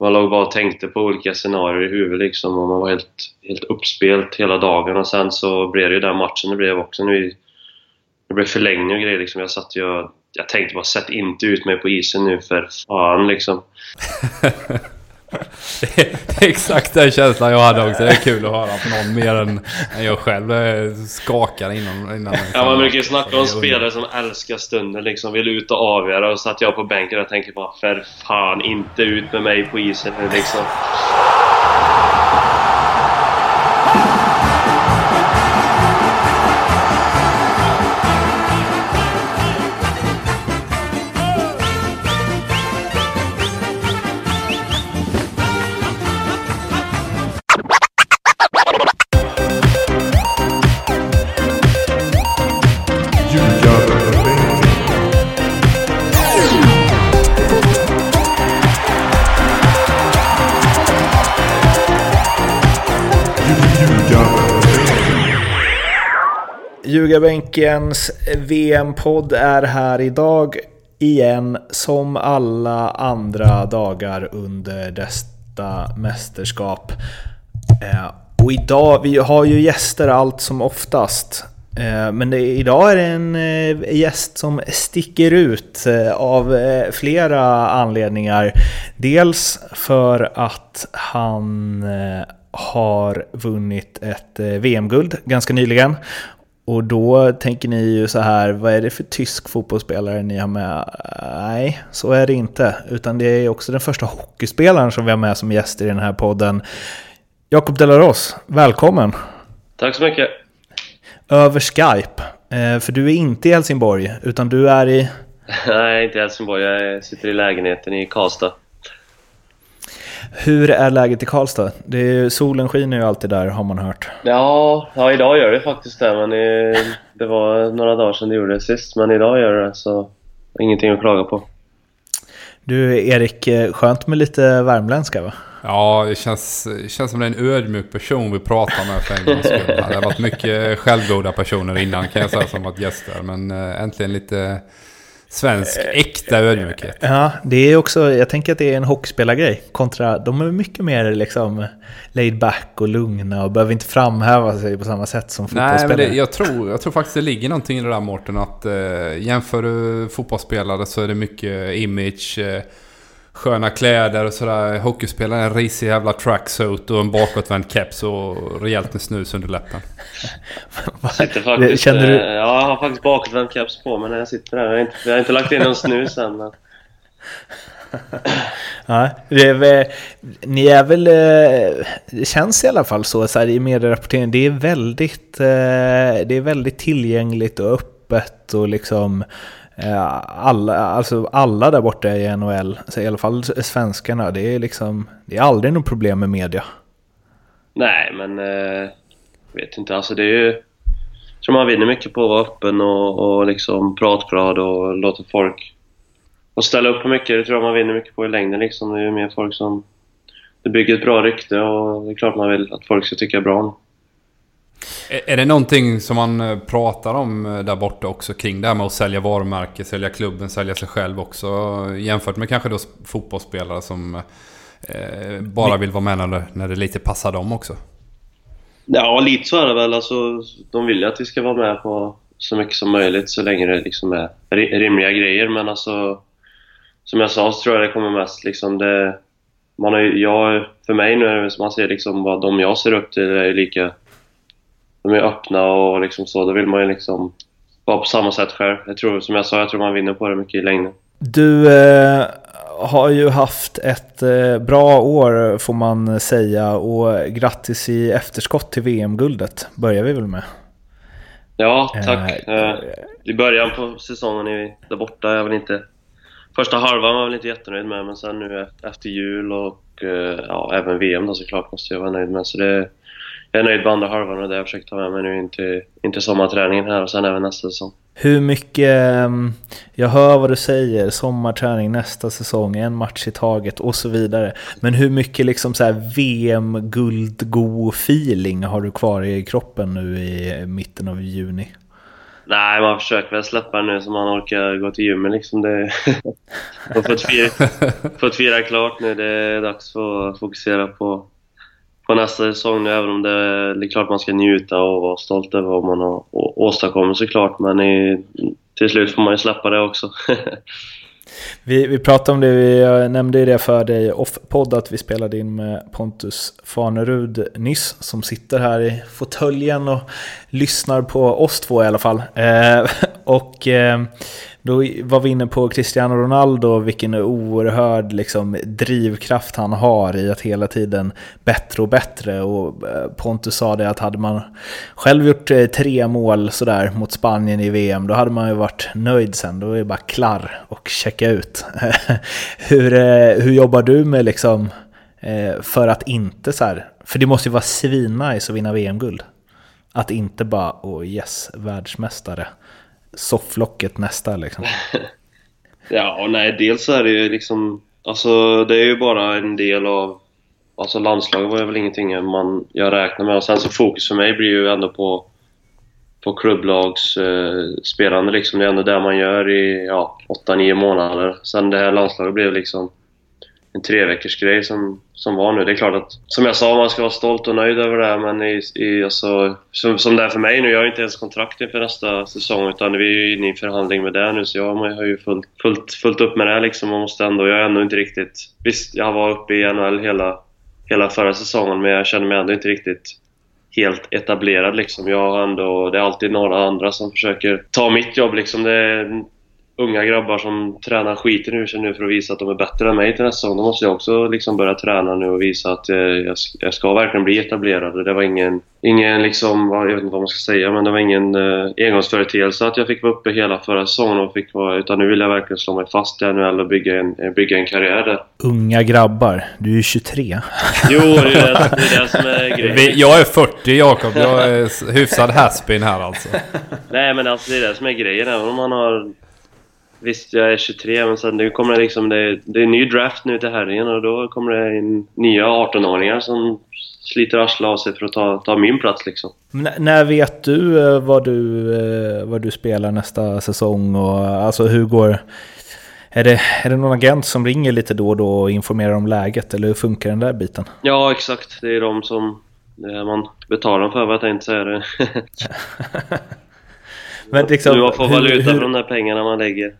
man låg bara och tänkte på olika scenarier i huvudet liksom och man var helt, helt uppspelt hela dagen och sen så blev det ju den matchen det blev också. Nu, det blev förlängning och grejer liksom. Jag satt ju och, jag tänkte bara sätt inte ut mig på isen nu för fan liksom. det, är, exakt den känslan jag hade också. Det är kul att höra på någon mer än, än jag själv. Jag skakar innan... innan ja, man brukar ju snacka om spelare som älskar stunden liksom. Vill ut och avgöra. Och satt jag på bänken och tänkte bara för fan inte ut med mig på isen liksom. Ljugarbänkens VM-podd är här idag igen som alla andra dagar under detta mästerskap. Eh, och idag, vi har ju gäster allt som oftast. Eh, men det, idag är det en eh, gäst som sticker ut av flera anledningar. Dels för att han har vunnit ett VM-guld ganska nyligen. Och då tänker ni ju så här, vad är det för tysk fotbollsspelare ni har med? Nej, så är det inte. Utan det är också den första hockeyspelaren som vi har med som gäst i den här podden. Jakob Delaros, välkommen! Tack så mycket! Över Skype. Eh, för du är inte i Helsingborg, utan du är i... Nej, inte i Helsingborg. Jag sitter i lägenheten i Karlstad. Hur är läget i Karlstad? Det är, solen skiner ju alltid där har man hört. Ja, ja idag gör det faktiskt det. Men det, det var några dagar sedan det gjorde det sist. Men idag gör det så ingenting att klaga på. Du Erik, skönt med lite värmländska va? Ja, det känns, känns som det är en ödmjuk person vi pratar med för en gångs skull. Det har varit mycket självgoda personer innan kan jag säga som varit gäster. Men äh, äntligen lite Svensk eh, äkta ödmjukhet. Ja, det är också, jag tänker att det är en hockeyspelargrej. Kontra, de är mycket mer liksom laid back och lugna och behöver inte framhäva sig på samma sätt som fotbollsspelare. Nej, men det, jag, tror, jag tror faktiskt det ligger någonting i det där Mårten. Att eh, jämför du fotbollsspelare så är det mycket image. Eh, sköna kläder och sådär. Hockeyspelare, en risig jävla tracksuit och en bakåtvänd keps och rejält med snus under läppen. sitter faktiskt, Känner du... Eh, ja, jag har faktiskt bakåtvänd keps på mig när jag sitter här. Jag har inte, jag har inte lagt in någon snus än. Men... ja, det är väl, ni är väl, eh, det känns i alla fall så, så här, i medierapporteringen, det är väldigt, eh, det är väldigt tillgängligt och öppet och liksom Eh, alla, alltså alla där borta i NHL, alltså i alla fall svenskarna, det är liksom, det är aldrig något problem med media. Nej, men eh, jag vet inte, alltså det är ju... Jag tror man vinner mycket på att vara öppen och, och liksom pratglad och låta folk... Och ställa upp på mycket, det tror jag man vinner mycket på i längden liksom. Det är ju mer folk som... Det bygger ett bra rykte och det är klart man vill att folk ska tycka bra om är det någonting som man eh, pratar om eh, där borta också kring det här med att sälja varumärke, sälja klubben, sälja sig själv också? Jämfört med kanske då fotbollsspelare som eh, bara vill vara med när det, när det lite passar dem också? Ja, lite så är det väl. Alltså, de vill ju att vi ska vara med på så mycket som möjligt så länge det liksom är rimliga grejer. Men alltså, som jag sa så tror jag det kommer mest liksom det... Man har jag, för mig nu man ser liksom vad de jag ser upp till är lika de är öppna och liksom så. Då vill man ju liksom vara på samma sätt själv. Jag tror, som jag sa, jag tror man vinner på det mycket i längden. Du eh, har ju haft ett eh, bra år får man säga och grattis i efterskott till VM-guldet börjar vi väl med. Ja, tack. Eh, eh, I början på säsongen i, där borta, jag väl inte... Första halvan var jag väl inte jättenöjd med, men sen nu efter jul och eh, ja, även VM då såklart måste jag vara nöjd med. Så det, jag är nöjd med andra halvan och det har jag försökt ta med mig nu inte, inte sommarträningen här och sen även nästa säsong. Hur mycket, ehm, jag hör vad du säger, sommarträning nästa säsong, en match i taget och så vidare. Men hur mycket liksom så VM-guldgo-feeling har du kvar i kroppen nu i mitten av juni? Nej, man försöker väl släppa nu så man orkar gå till gymmet liksom. Det... har fått fira, fått fira klart nu. Det är dags för att fokusera på, på nästa säsong nu, även om det är, det är klart man ska njuta och vara stolt över vad man har åstadkommit såklart. Men i, till slut får man ju släppa det också. Vi, vi pratade om det, vi nämnde det för dig off-podd att vi spelade in med Pontus Fanerud nyss som sitter här i fåtöljen och lyssnar på oss två i alla fall. Eh, och eh, då var vi inne på Cristiano Ronaldo, vilken oerhörd liksom, drivkraft han har i att hela tiden bättre och bättre. Och eh, Pontus sa det att hade man själv gjort eh, tre mål sådär mot Spanien i VM, då hade man ju varit nöjd sen. Då är det bara klar och checka ut. hur, eh, hur jobbar du med liksom, för att inte så här, för det måste ju vara svinnice att vinna VM-guld. Att inte bara, åh oh yes, världsmästare sofflocket nästa liksom? ja, och nej, dels så är det ju liksom... Alltså, det är ju bara en del av... Alltså landslaget var väl ingenting man, jag räknade med. Och sen så fokus för mig blir ju ändå på, på klubblags eh, liksom. Det är ändå det man gör i ja, 8-9 månader. Sen det här landslaget blev liksom en tre veckors grej som, som var nu. Det är klart att, som jag sa, man ska vara stolt och nöjd över det här, men i, i, alltså, som, som det är för mig nu, jag har inte ens kontrakt inför nästa säsong, utan vi är ju inne i förhandling med det nu, så jag har ju fullt, fullt, fullt upp med det liksom. Man måste ändå, jag är ändå inte riktigt... Visst, jag var uppe i NHL hela, hela förra säsongen, men jag känner mig ändå inte riktigt helt etablerad liksom. Jag har ändå, det är alltid några andra som försöker ta mitt jobb liksom. Det är, unga grabbar som tränar skiten ur sig nu för att visa att de är bättre än mig till nästa säsong. Då måste jag också liksom börja träna nu och visa att eh, jag, jag ska verkligen bli etablerad. Det var ingen, ingen liksom, jag vet inte vad man ska säga, men det var ingen uh, engångsföreteelse att jag fick vara uppe hela förra säsongen och fick vara, utan nu vill jag verkligen slå mig fast i NHL och bygga en, bygga en karriär där. Unga grabbar, du är ju 23. Jo, det är det, det, är det som är grejen. Jag är 40 Jakob, jag är hyfsad haspin här alltså. Nej men alltså det är det som är grejen, även om man har Visst, jag är 23 men sen nu kommer det liksom... Det, det är en ny draft nu till helgen och då kommer det in nya 18-åringar som sliter arslet av sig för att ta, ta min plats liksom. N när vet du eh, vad, du eh, vad du spelar nästa säsong och alltså hur går... Är det, är det någon agent som ringer lite då och då och informerar om läget eller hur funkar den där biten? Ja exakt, det är de som... Är man betalar dem för vad jag tänkte säga det. Men liksom, du får valuta hur, hur... för de där pengarna man lägger.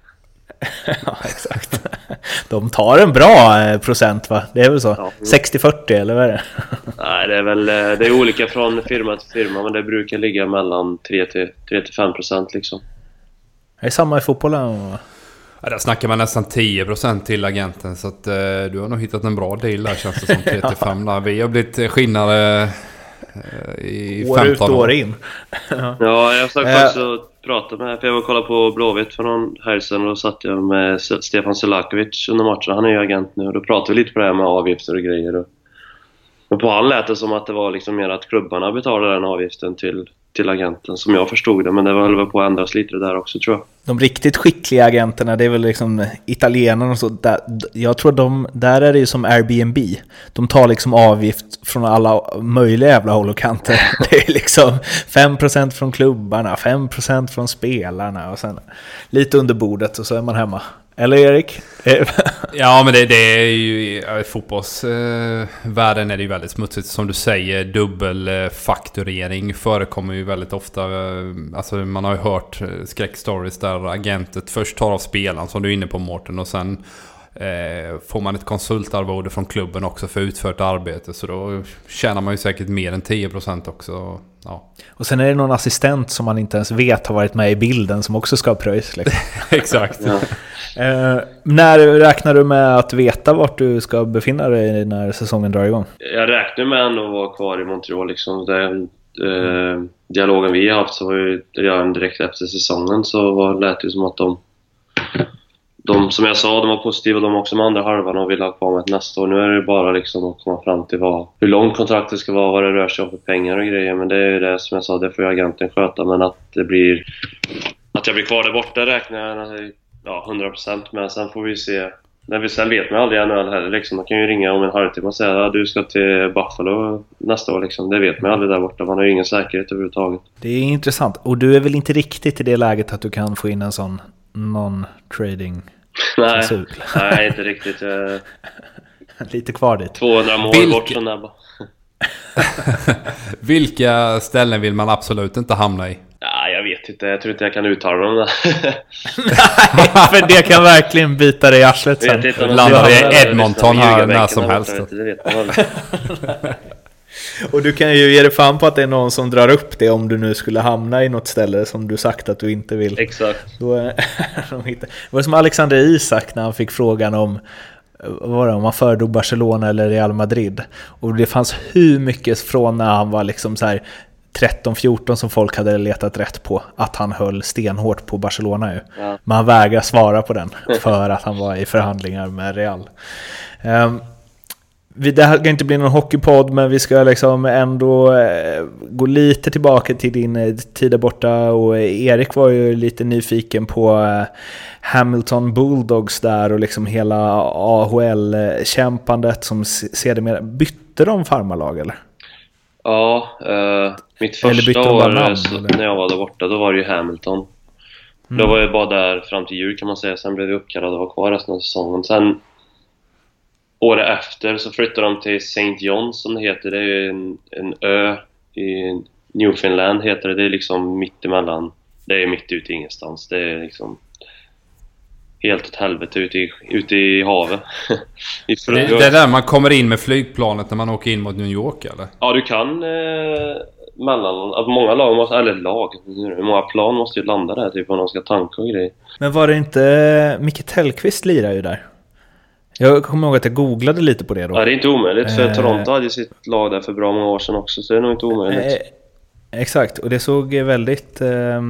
ja, exakt. De tar en bra eh, procent va? Det är väl så? Ja. 60-40 eller vad är det? Nej, det är väl eh, det är olika från firma till firma men det brukar ligga mellan 3-5 procent liksom. Det är samma i fotbollen? Ja, där snackar man nästan 10% till agenten så att eh, du har nog hittat en bra deal där känns det som 3-5 där. Vi har blivit skinnare eh, i år 15 år. År ut och år in. ja, jag har också prata med, för jag var och kollade på Blåvitt för någon helg sedan och då satt jag med Stefan Selakovic under matchen. Han är ju agent nu och då pratade vi lite på det här med avgifter och grejer. Och, och på han lät det som att det var liksom mer att klubbarna betalade den avgiften till till agenten som jag förstod det. Men det var väl på att ändras lite där också tror jag. De riktigt skickliga agenterna, det är väl liksom italienarna och så. Där, jag tror de, där är det ju som Airbnb. De tar liksom avgift från alla möjliga jävla håll och kanter. Det är liksom 5% från klubbarna, 5% från spelarna och sen lite under bordet och så är man hemma. Eller Erik? ja, men det, det, är ju... I fotbollsvärlden är det ju väldigt smutsigt. Som du säger, dubbelfakturering förekommer ju väldigt ofta. Eh, alltså man har ju hört eh, skräckstories där agentet först tar av spelaren, som du är inne på Mårten, och sen får man ett konsultarvode från klubben också för utfört arbete. Så då tjänar man ju säkert mer än 10% också. Ja. Och sen är det någon assistent som man inte ens vet har varit med i bilden som också ska ha pröjs. Liksom. Exakt. Ja. Eh, när räknar du med att veta vart du ska befinna dig när säsongen drar igång? Jag räknar med att vara kvar i Montreal. Liksom. Det, eh, dialogen vi har haft så var ju redan direkt efter säsongen så var, lät det som att de de, som jag sa, de var positiva de också med andra halvan och ville ha kvar mig nästa år. Nu är det bara liksom att komma fram till vad, hur långt kontraktet ska vara, vad det rör sig om för pengar och grejer. Men det är ju det som jag sa, det får ju agenten sköta. Men att det blir... Att jag blir kvar där borta räknar jag ja, 100% med. Sen får vi se Men sen vet man aldrig i NHL heller liksom. Man kan ju ringa om en halvtimme och säga att du ska till Buffalo nästa år liksom. Det vet man aldrig där borta. Man har ju ingen säkerhet överhuvudtaget. Det är intressant. Och du är väl inte riktigt i det läget att du kan få in en sån non-trading Nej, nej, inte riktigt. Jag... Lite kvar dit. 200 mål Vilka... bort från där Vilka ställen vill man absolut inte hamna i? Ja, jag vet inte. Jag tror inte jag kan uttala dem. Nej, för det kan verkligen bita dig i arslet sen. Landar i Edmonton här när som helst. Och du kan ju ge dig fan på att det är någon som drar upp det om du nu skulle hamna i något ställe som du sagt att du inte vill. Exakt. Då, det var som Alexander Isak när han fick frågan om vad var det, om han föredrog Barcelona eller Real Madrid. Och det fanns hur mycket från när han var liksom så här 13-14 som folk hade letat rätt på att han höll stenhårt på Barcelona ju. Ja. Men han vägrar svara på den för att han var i förhandlingar med Real. Um, det här ska inte bli någon hockeypodd, men vi ska liksom ändå eh, gå lite tillbaka till din eh, tid där borta. Och Erik var ju lite nyfiken på eh, Hamilton Bulldogs där och liksom hela AHL-kämpandet som sedermera... Bytte de farmarlag eller? Ja, eh, mitt första år namn, när jag var där borta, då var det ju Hamilton. Mm. Då var jag bara där fram till jul kan man säga, sen blev vi uppkallade och var kvar resten av säsongen. Sen året efter så flyttade de till St. John som det heter. Det är en, en ö i Newfoundland heter det. Det är liksom mitt emellan. Det är mitt ute i ingenstans. Det är liksom helt åt helvete ute i, ute i havet. I det, det är där man kommer in med flygplanet när man åker in mot New York eller? Ja, du kan eh, mellan... Alltså många lag måste... Eller lag? Många plan måste ju landa där typ om de ska tanka och grejer. Men var det inte... Micke Tellqvist lirar ju där. Jag kommer ihåg att jag googlade lite på det då. Ja, det är inte omöjligt för eh, Toronto hade ju sitt lag där för bra många år sedan också så det är nog inte omöjligt. Eh, exakt, och det såg väldigt... Eh,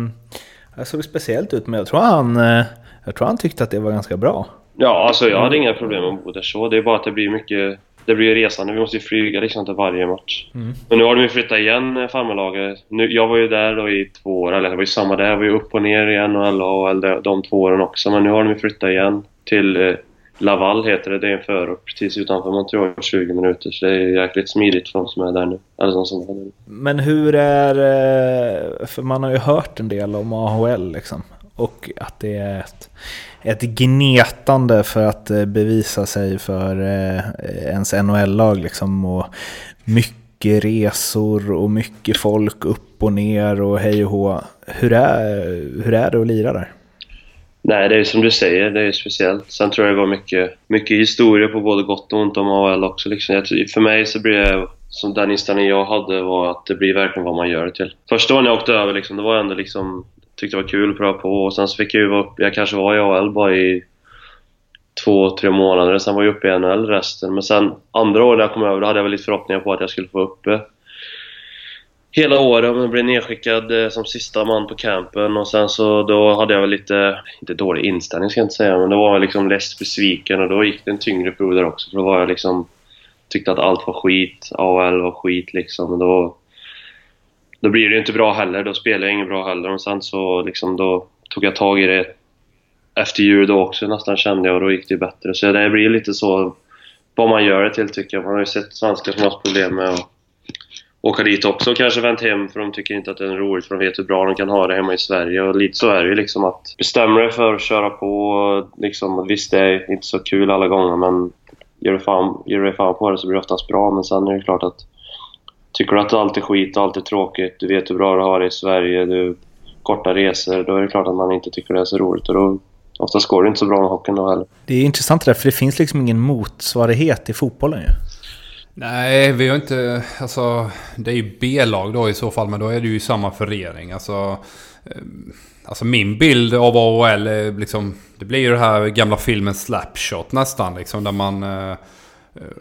det såg speciellt ut men jag tror han... Eh, jag tror han tyckte att det var ganska bra. Ja, alltså jag hade inga problem med att bo där så. Det är bara att det blir mycket... Det blir resande. Vi måste ju flyga liksom till varje match. Mm. Men nu har de ju flyttat igen eh, farmarlaget. Jag var ju där då i två år, eller jag var ju samma där. Jag var ju upp och ner i NHL och de, de två åren också. Men nu har de ju flyttat igen till eh, Laval heter det. Det är en förort precis utanför Montreal, 20 minuter. Så det är jäkligt smidigt för de som är där nu. Eller de som är där nu. Men hur är... Eh, för man har ju hört en del om AHL liksom. Och att det är ett, ett gnetande för att eh, bevisa sig för eh, ens NHL-lag liksom. Och mycket resor och mycket folk upp och ner och hej och hå. Hur är, hur är det att lira där? Nej, det är som du säger, det är speciellt. Sen tror jag det var mycket, mycket historia på både gott och ont om AL också. Liksom. för mig så blir det, som den inställning jag hade, var att det blir verkligen vad man gör det till. Första gången jag åkte över, liksom, det var ändå liksom, tyckte det var kul att pröva på och sen så fick jag ju vara uppe, jag kanske var i AL bara i två, tre månader, sen var jag uppe i NHL resten. Men sen andra året när jag kom över, då hade jag väl lite förhoppningar på att jag skulle få uppe hela året och blev nedskickad eh, som sista man på campen. Och sen så då hade jag väl lite, inte dålig inställning ska jag inte säga, men då var jag liksom less besviken och då gick det en tyngre prov där också. För då var jag liksom tyckte att allt var skit, AHL var skit liksom. Och då då blir det ju inte bra heller, då spelar jag inget bra heller. Och sen så liksom då tog jag tag i det efter jul då också nästan kände jag och då gick det bättre. Så det blir lite så vad man gör det till tycker jag. Man har ju sett svenskar som har haft problem med att åka dit också och kanske vänt hem för de tycker inte att det är roligt för de vet hur bra de kan ha det hemma i Sverige. Och lite så är det ju liksom att bestämma dig för att köra på liksom, visst det är inte så kul alla gånger men gör du fan, gör du fan på det så blir det oftast bra men sen är det klart att tycker du att allt är skit och allt är tråkigt, du vet hur bra du har det i Sverige, du korta resor, då är det klart att man inte tycker det är så roligt och då oftast går det inte så bra med hockeyn då heller. Det är intressant det där, för det finns liksom ingen motsvarighet i fotbollen ju. Nej, vi har inte... Alltså, det är ju B-lag då i så fall, men då är det ju samma förening. Alltså, eh, alltså min bild av AHL är liksom... Det blir ju den här gamla filmen Slapshot nästan, liksom, där man... Eh, eh,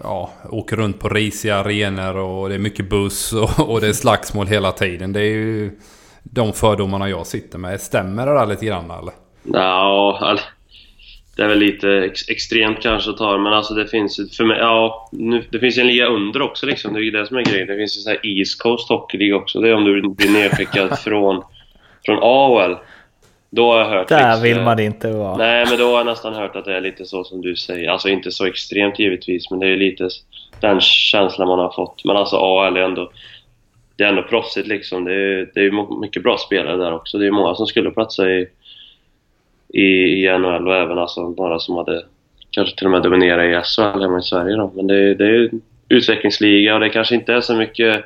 ja, åker runt på risiga arenor och det är mycket buss och, och det är slagsmål hela tiden. Det är ju de fördomarna jag sitter med. Stämmer det där lite grann eller? Ja, det är väl lite ex extremt kanske att ta men alltså det finns för mig, ja, nu, det finns en liga under också liksom, det är ju det som är grejen. Det finns ju så här East Coast Hockey League också, det är om du blir nedskickad från, från AHL. Då har jag hört... Där liksom, vill man inte vara. Nej, men då har jag nästan hört att det är lite så som du säger. Alltså inte så extremt givetvis, men det är lite den känslan man har fått. Men alltså AL är ändå... Det är ändå proffsigt liksom. Det är, det är mycket bra spelare där också. Det är många som skulle platsa i, i, i NHL och även alltså några som hade kanske till och med dominerat i SHL hemma i Sverige då. Men det, det är ju utvecklingsliga och det kanske inte är så mycket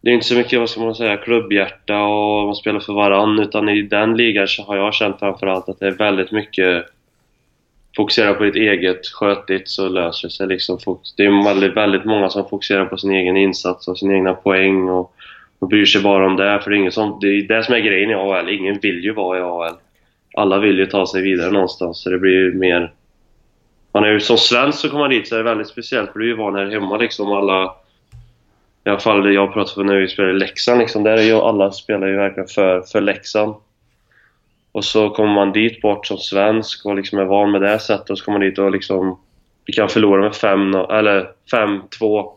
det är inte så mycket, vad ska man säga, klubbhjärta och man spelar för varann utan i den ligan har jag känt framförallt att det är väldigt mycket fokusera på ditt eget, sköt ditt så löser det sig liksom. Det är väldigt, väldigt många som fokuserar på sin egen insats och sina egna poäng och, och bryr sig bara om det. För det är, ingen som, det är det som är grejen i AHL. Ingen vill ju vara i AHL. Alla vill ju ta sig vidare någonstans, så det blir mer... Man är ju, som svensk så kommer dit så är det väldigt speciellt för du är ju van här hemma liksom. Alla i alla fall det jag pratar för när vi spelar i Leksand liksom, där är ju alla spelar ju verkligen för, för Leksand. Och så kommer man dit bort som svensk och liksom är van med det sättet och så kommer man dit och liksom vi kan förlora med 5 eller 5-2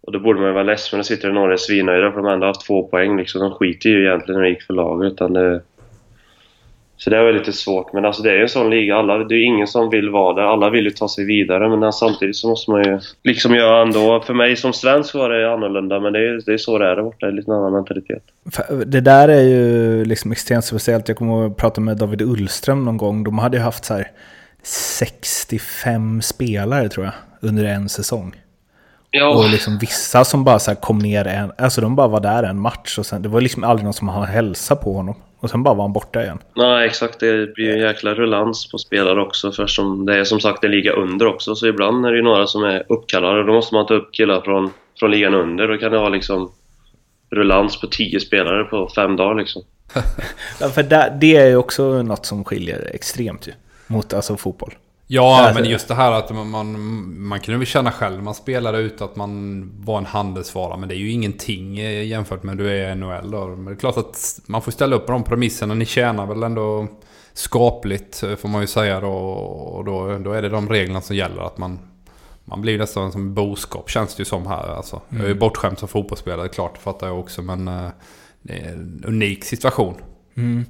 och då borde man ju vara ledsen men då sitter det några och svinnöjda för de har ändå haft två poäng liksom. De skiter ju egentligen när det gick för laget utan det, så det var lite svårt, men alltså det är ju en sån liga. Alla, det är ingen som vill vara där. Alla vill ju ta sig vidare, men samtidigt så måste man ju liksom göra ändå. För mig som svensk var det annorlunda, men det är, det är så det är där borta. Det är lite en annan mentalitet. Det där är ju liksom extremt speciellt. Jag kommer att prata med David Ullström någon gång. De hade ju haft så här 65 spelare tror jag, under en säsong. Ja. Och liksom vissa som bara så kom ner en, alltså de bara var där en match och sen, det var liksom aldrig någon som hade hälsa på honom. Och sen bara var han borta igen. Nej, exakt. Det blir en jäkla rullans på spelare också. För som det är som sagt en liga under också, så ibland är det ju några som är uppkallade. Då måste man ta upp killar från, från ligan under. Då kan det vara liksom rullans på tio spelare på fem dagar liksom. ja, för det, det är ju också något som skiljer extremt ju. Mot alltså fotboll. Ja, alltså, men just det här att man, man, man kunde väl känna själv man spelade ut att man var en handelsvara. Men det är ju ingenting jämfört med du är i NHL. Då. Men det är klart att man får ställa upp på de premisserna. Ni tjänar väl ändå skapligt får man ju säga då. Och då, då är det de reglerna som gäller. Att man, man blir nästan som boskap känns det ju som här. Alltså. Mm. Jag är ju mm. bortskämd som fotbollsspelare, klart fattar jag också. Men eh, det är en unik situation. Mm.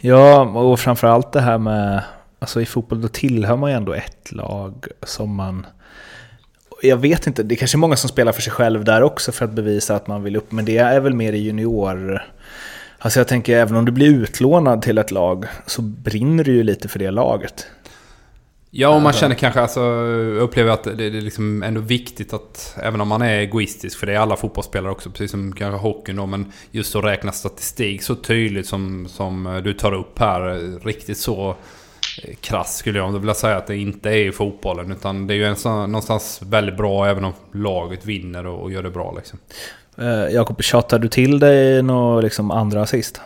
Ja, och framförallt det här med Alltså i fotboll då tillhör man ju ändå ett lag som man... Jag vet inte, det är kanske är många som spelar för sig själv där också för att bevisa att man vill upp, men det är väl mer i junior... Alltså jag tänker även om du blir utlånad till ett lag så brinner du ju lite för det laget. Ja, och man känner kanske, alltså, upplever att det är liksom ändå viktigt att, även om man är egoistisk, för det är alla fotbollsspelare också, precis som kanske hockeyn då, men just att räkna statistik så tydligt som, som du tar upp här, riktigt så krass skulle jag vilja säga att det inte är i fotbollen. Utan det är ju en sån, någonstans väldigt bra även om laget vinner och, och gör det bra. Liksom. Eh, Jakob, tjatar du till dig några liksom, andra assist?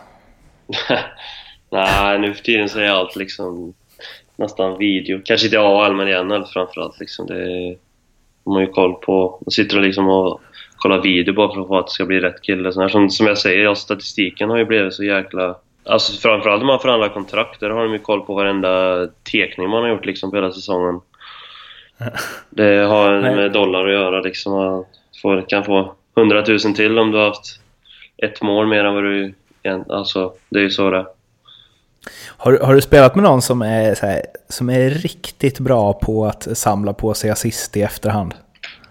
Nej, nu för tiden så är allt liksom nästan video. Kanske inte AL, men i NHL framförallt. Liksom. Det har man ju koll på. Man sitter och, liksom och kollar video bara för att det ska bli rätt kille. Så här, som, som jag säger, ja, statistiken har ju blivit så jäkla Alltså framförallt om man förhandlar kontrakt, där har de ju koll på varenda tekning man har gjort liksom på hela säsongen. Det har med dollar att göra liksom. Man får, kan få 100 000 till om du har haft ett mål mer än vad du... Alltså, det är ju så det har, har du spelat med någon som är, här, som är riktigt bra på att samla på sig assist i efterhand?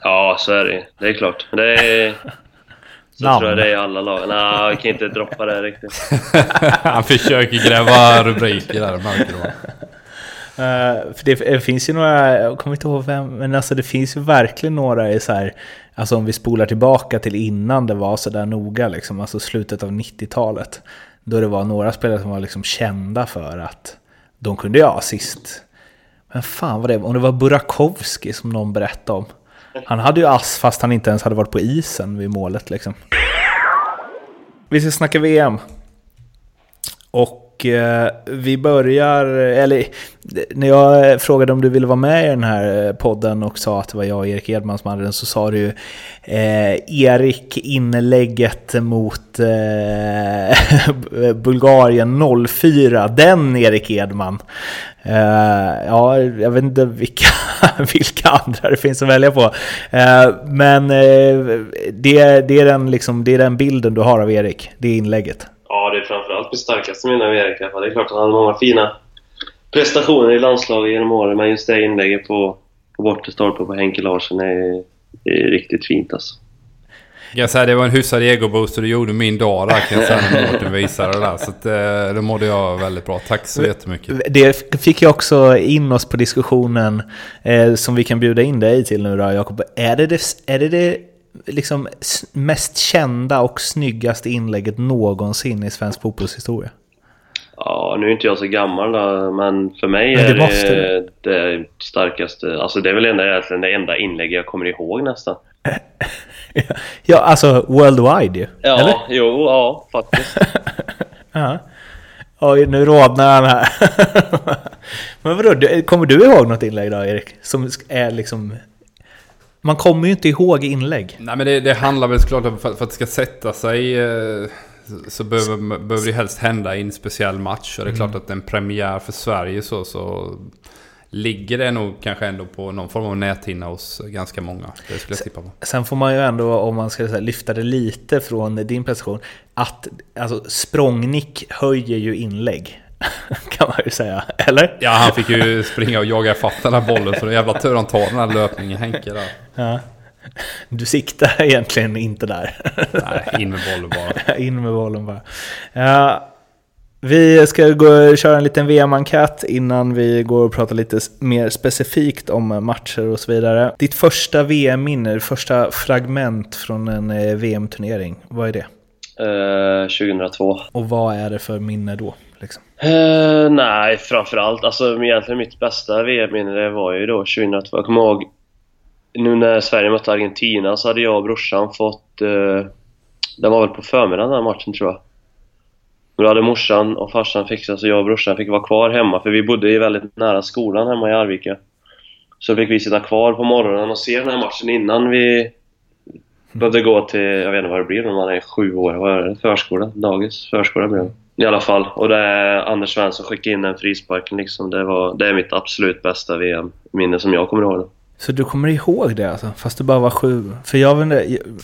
Ja, så är det Det är klart. Det är, så Namn. tror jag det är i alla lag. Nej, jag kan inte droppa det riktigt. Han försöker gräva rubriker där, märker du Uh, för det, det, finns ju några, jag kommer inte ihåg vem, men alltså det finns ju verkligen några i så här, alltså om vi spolar tillbaka till innan det var så där noga liksom, alltså slutet av 90-talet. Då det var några spelare som var liksom kända för att de kunde göra assist. Men fan vad det var, om det var Burakovsky som någon berättade om. Han hade ju ass fast han inte ens hade varit på isen vid målet liksom. Vi ska snacka VM. Och eh, vi börjar, eller när jag frågade om du ville vara med i den här eh, podden och sa att det var jag och Erik Edman som hade den så sa du ju eh, Erik inlägget mot eh, Bulgarien 04, den Erik Edman. Uh, ja, jag vet inte vilka, vilka andra det finns att välja på. Uh, men uh, det, det, är den liksom, det är den bilden du har av Erik, det inlägget. Ja, det är framförallt mitt starkaste minne av Erik. Det är klart att han har många fina prestationer i landslaget genom åren, men just det inlägget på, på bortre stolpe på Henke Larsson är, är riktigt fint alltså. Jag säga, det var en hyfsad egoboost och du gjorde min dag där kan jag säga när Mårten visade det där. Så att, eh, det mådde jag väldigt bra. Tack så jättemycket. Det fick jag också in oss på diskussionen eh, som vi kan bjuda in dig till nu då Jakob. Är det det, är det, det liksom mest kända och snyggaste inlägget någonsin i svensk fotbollshistoria? Ja, nu är inte jag så gammal då, men för mig men det är det, det starkaste. Alltså det är väl enda, egentligen det enda inlägget jag kommer ihåg nästan. ja, alltså worldwide ju. Ja, eller? jo, ja, faktiskt. ja. Oj, nu rodnar han här. men vadå, kommer du ihåg något inlägg då, Erik? Som är liksom... Man kommer ju inte ihåg inlägg. Nej, men det, det handlar väl såklart om för, för att det ska sätta sig... Eh så behöver, behöver det helst hända i en speciell match. Och det är klart mm. att en premiär för Sverige så, så ligger det nog kanske ändå på någon form av näthinna hos ganska många. Det skulle jag tippa på. Sen får man ju ändå, om man ska lyfta det lite från din prestation, att alltså, språngnick höjer ju inlägg. Kan man ju säga, eller? Ja, han fick ju springa och jaga fatt den här bollen, så det är jävla tur han tar den här löpningen, Henke där. Ja. Du siktar egentligen inte där. Nej, in med bollen bara. in med bollen bara. Ja, vi ska gå och köra en liten VM-enkät innan vi går och pratar lite mer specifikt om matcher och så vidare. Ditt första VM-minne, första fragment från en eh, VM-turnering, vad är det? Uh, 2002. Och vad är det för minne då? Uh, nej, framförallt, alltså egentligen mitt bästa VM-minne var ju då 2002. Jag kommer ihåg nu när Sverige mötte Argentina så hade jag och brorsan fått... Uh, den var väl på förmiddagen den matchen tror jag. Då hade morsan och farsan fixat så jag och brorsan fick vara kvar hemma för vi bodde ju väldigt nära skolan hemma i Arvika. Så fick vi sitta kvar på morgonen och se den här matchen innan vi behövde gå till, jag vet inte vad det blir när man är sju år, vad är det? Förskola? Dagis? Förskola blir det. I alla fall. Och det är Anders Svensson skickade in den frisparken liksom. Det, var, det är mitt absolut bästa VM-minne som jag kommer ihåg. Så du kommer ihåg det alltså? Fast du bara var sju? För jag,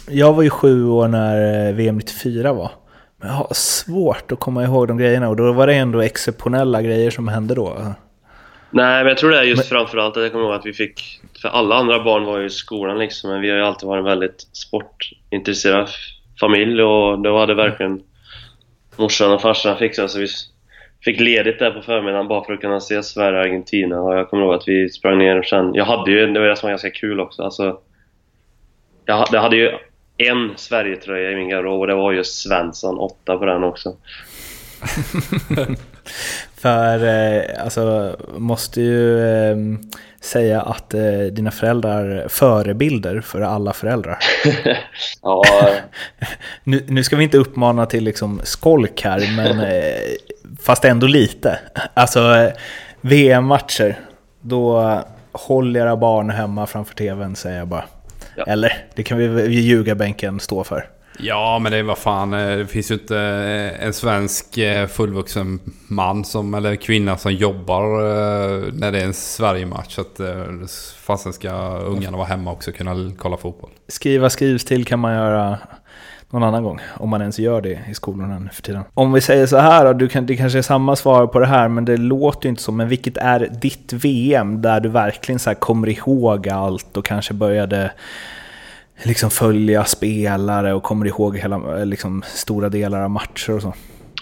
jag var ju sju år när eh, VM 94 var. Men jag har svårt att komma ihåg de grejerna och då var det ändå exceptionella grejer som hände då. Nej, men jag tror det är just men... framförallt att jag kommer ihåg att vi fick... För alla andra barn var ju i skolan liksom, men vi har ju alltid varit en väldigt sportintresserad familj och då hade verkligen morsan och farsan fixade så vi fick ledigt där på förmiddagen bara för att kunna se Sverige och Argentina. och jag kommer ihåg att vi sprang ner sen. Jag hade ju, det var det som var ganska kul också, alltså... Jag, jag hade ju en Sverigetröja i min garderob och det var just Svensson, åtta på den också. för, eh, alltså, måste ju eh, säga att eh, dina föräldrar är förebilder för alla föräldrar. ja. nu, nu ska vi inte uppmana till liksom skolk här, men eh, fast ändå lite. Alltså, VM-matcher, då håller era barn hemma framför tvn säger jag bara. Ja. Eller, det kan vi ljugarbänken stå för. Ja, men det är vad fan. Eh, det finns ju inte eh, en svensk eh, fullvuxen man som, eller kvinna som jobbar när det är en Sverige-match. Så att fasen ska ungarna vara hemma också och kunna kolla fotboll. Skriva skrivs till kan man göra någon annan gång. Om man ens gör det i skolorna nu för tiden. Om vi säger så här då, du kan, det kanske är samma svar på det här, men det låter ju inte så. Men vilket är ditt VM där du verkligen så kommer ihåg allt och kanske började liksom följa spelare och kommer ihåg hela, liksom, stora delar av matcher och så?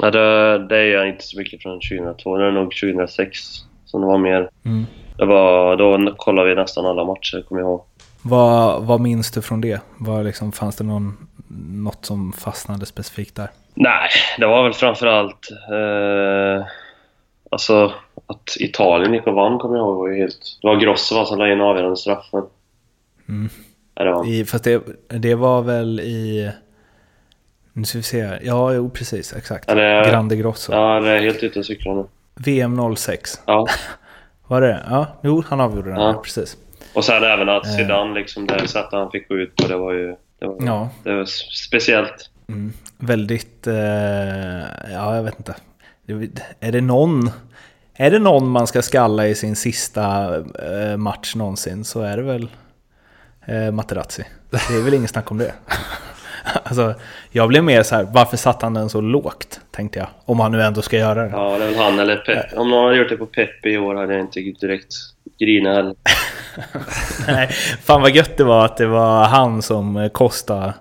Ja, det, det är jag inte så mycket från 2002. Det är nog 2006 som det var mer. Mm. Det var, då kollade vi nästan alla matcher, kommer jag ihåg. Vad, vad minns du från det? Var liksom, fanns det någon, något som fastnade specifikt där? Nej, det var väl framförallt eh, alltså att Italien gick och vann kommer jag ihåg. Var helt, det var Grosso som la in avgörande straffen. Mm. I, fast det, det var väl i... Nu ska vi se här. Ja, jo precis. Exakt. Är, Grande Grosso. Ja, det är helt ute och cyklar nu. VM 06. Ja. var det Ja, jo, han avgjorde den. Ja. precis. Och sen även att eh. Zidane, liksom, det sättet han fick gå ut på, det var ju... Det var, ja. det var speciellt. Mm. Väldigt... Eh, ja, jag vet inte. Är det någon... Är det någon man ska skalla i sin sista eh, match någonsin så är det väl eh, Materazzi. Det är väl ingen snack om det. alltså, jag blev mer så här, varför satt han den så lågt? tänkte jag. Om han nu ändå ska göra det. Ja, det är väl han eller Pep. Om någon hade gjort det på Pepe i år hade jag inte direkt grinat heller. Nej, fan vad gött det var att det var han som Costa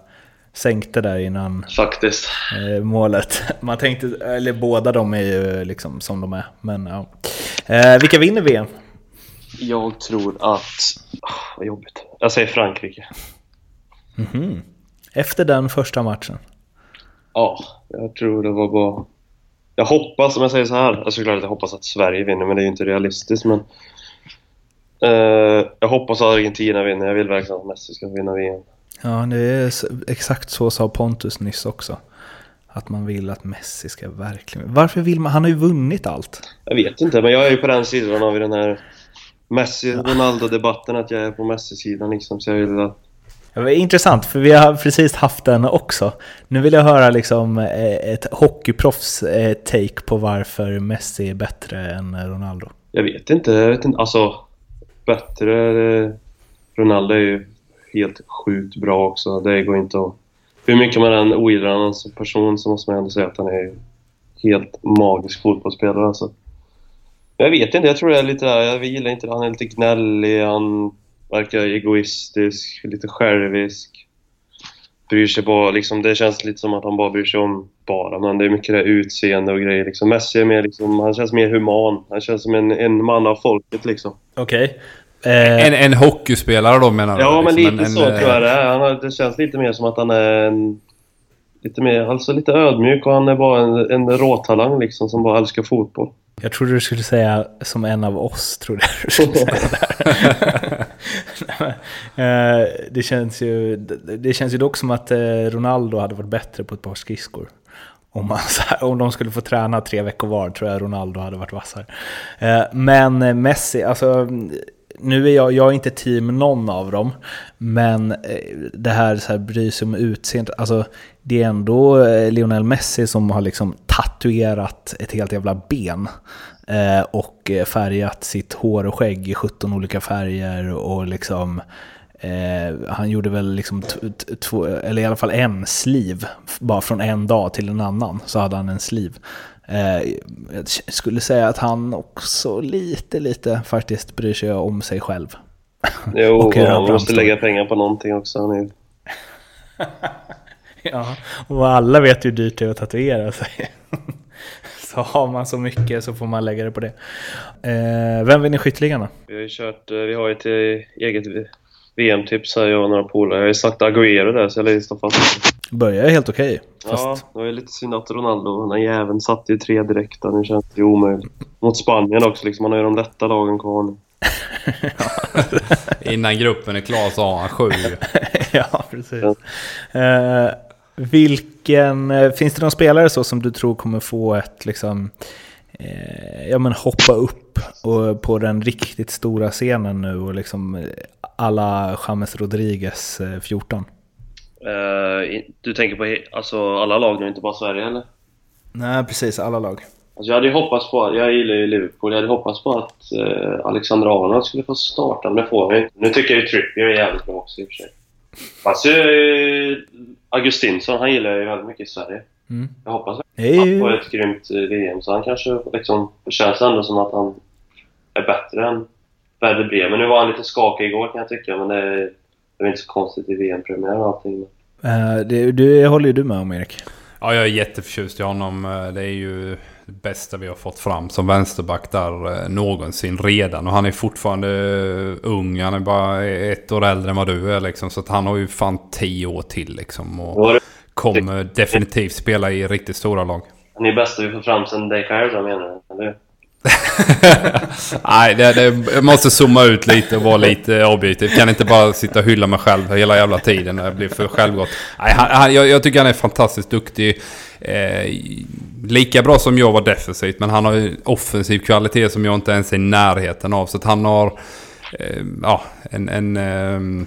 sänkte där innan Faktiskt. eh, målet. Man tänkte, eller båda de är ju liksom som de är. Men ja. Eh, vilka vinner VM? Jag tror att... Oh, vad jobbigt. Jag säger Frankrike. Mhm. Efter den första matchen. Ja, jag tror det var bara... Jag hoppas, om jag säger så här, alltså klart att jag hoppas att Sverige vinner, men det är ju inte realistiskt. Men eh, jag hoppas att Argentina vinner. Jag vill verkligen att Messi ska vinna VM. Ja, det är exakt så sa Pontus nyss också. Att man vill att Messi ska verkligen... Varför vill man? Han har ju vunnit allt. Jag vet inte, men jag är ju på den sidan av den här Messi-Ronaldo-debatten, att jag är på Messi-sidan liksom. Så jag vill att... Det var intressant, för vi har precis haft den också. Nu vill jag höra liksom eh, ett hockeyproffs eh, take på varför Messi är bättre än Ronaldo. Jag vet inte, jag vet inte. Alltså, bättre... eh, Ronaldo är ju helt sjukt bra också. Det går inte att... Hur mycket man än ogillar honom som person så måste man ändå säga att han är helt magisk fotbollsspelare alltså. Jag vet inte, jag tror det är lite där, jag gillar inte det. Han är lite gnällig, han verkar egoistisk, lite självisk. Bryr sig bara liksom, det känns lite som att han bara bryr sig om bara, men det är mycket det utseende och grejer liksom. Messi är mer liksom, han känns mer human. Han känns som en, en man av folket liksom. Okej. Eh, En, en hockeyspelare då menar du? Ja, men liksom? lite en, så en, tror jag det är. Han det känns lite mer som att han är en... Lite mer, alltså lite ödmjuk och han är bara en, en råtalang liksom som bara älskar fotboll. Jag trodde du skulle säga som en av oss, trodde jag du skulle säga där. Eh, det, känns ju, det känns ju dock som att eh, Ronaldo hade varit bättre på ett par skridskor. Om, man, om de skulle få träna tre veckor var tror jag Ronaldo hade varit vassare. Eh, Men Messi, alltså nu är jag, jag är inte team någon av dem, men det här, så här bry sig om utseendet, alltså det är ändå Lionel Messi som har liksom tatuerat ett helt jävla ben eh, och eh, färgat sitt hår och skägg i 17 olika färger och liksom Eh, han gjorde väl liksom två, eller i alla fall en sliv, bara från en dag till en annan så hade han en sliv. Eh, jag skulle säga att han också lite, lite faktiskt bryr sig om sig själv. Jo, Och han måste lägga pengar på någonting också. Han är, Ja, och alla vet hur dyrt det är att tatuera sig. Så har man så mycket så får man lägga det på det. Eh, vem vinner skytteligan då? vi har ju kört, eh, vi har ju ett eh, eget VM-tips här, jag och några polare. Jag har ju sagt Agüero där så jag stå fast. Börjar helt okej. Ja, Fast det var ju lite synd att Ronaldo, den här jäveln satte ju tre direkta. Nu känns det ju omöjligt. Mot Spanien också liksom, han har ju de lätta lagen kvar nu. Innan gruppen är klar så har han sju. ja, precis. Eh, vilken, eh, finns det någon spelare så som du tror kommer få ett liksom, eh, ja men hoppa upp och, på den riktigt stora scenen nu och liksom eh, alla James Rodriguez eh, 14? Eh, i- du tänker på alltså, alla lag nu, inte bara Sverige eller? Nej, precis. Alla lag. Alltså jag hade hoppats på, jag gillar ju Liverpool, jag hade hoppats på att eh, Alexander Arnold skulle få starta, men det får vi inte. Nu tycker jag ju Trippier är jävligt bra också i och för sig. Fast eh, Augustinsson, han gillar jag ju väldigt mycket i Sverige. Mm. Jag hoppas Det är han får ett grymt eh, VM, så han kanske liksom, det känns ändå som att han är bättre än Werder Bremen. Nu var han lite skakig igår kan jag tycka, men det är, det är inte så konstigt i VM-premiär och allting. Eh, det, det håller ju du med om, Erik. Ja, jag är jätteförtjust i honom. Eh, Det är ju det bästa vi har fått fram som vänsterback där eh, någonsin redan. Och han är fortfarande eh, ung. Han är bara ett år äldre än vad du är liksom. Så att han har ju fan tio år till liksom. Och kommer definitivt spela i riktigt stora lag. Han är bästa vi får fram sen Carroll då menar du? Nej, det, det, jag måste zooma ut lite och vara lite objektiv. Kan inte bara sitta och hylla mig själv hela jävla tiden. Det blir för självgott. Nej, han, han, jag, jag tycker han är fantastiskt duktig. Eh, lika bra som jag var defensivt, men han har ju offensiv kvalitet som jag inte ens är i närheten av. Så att han har eh, ja, en, en, eh,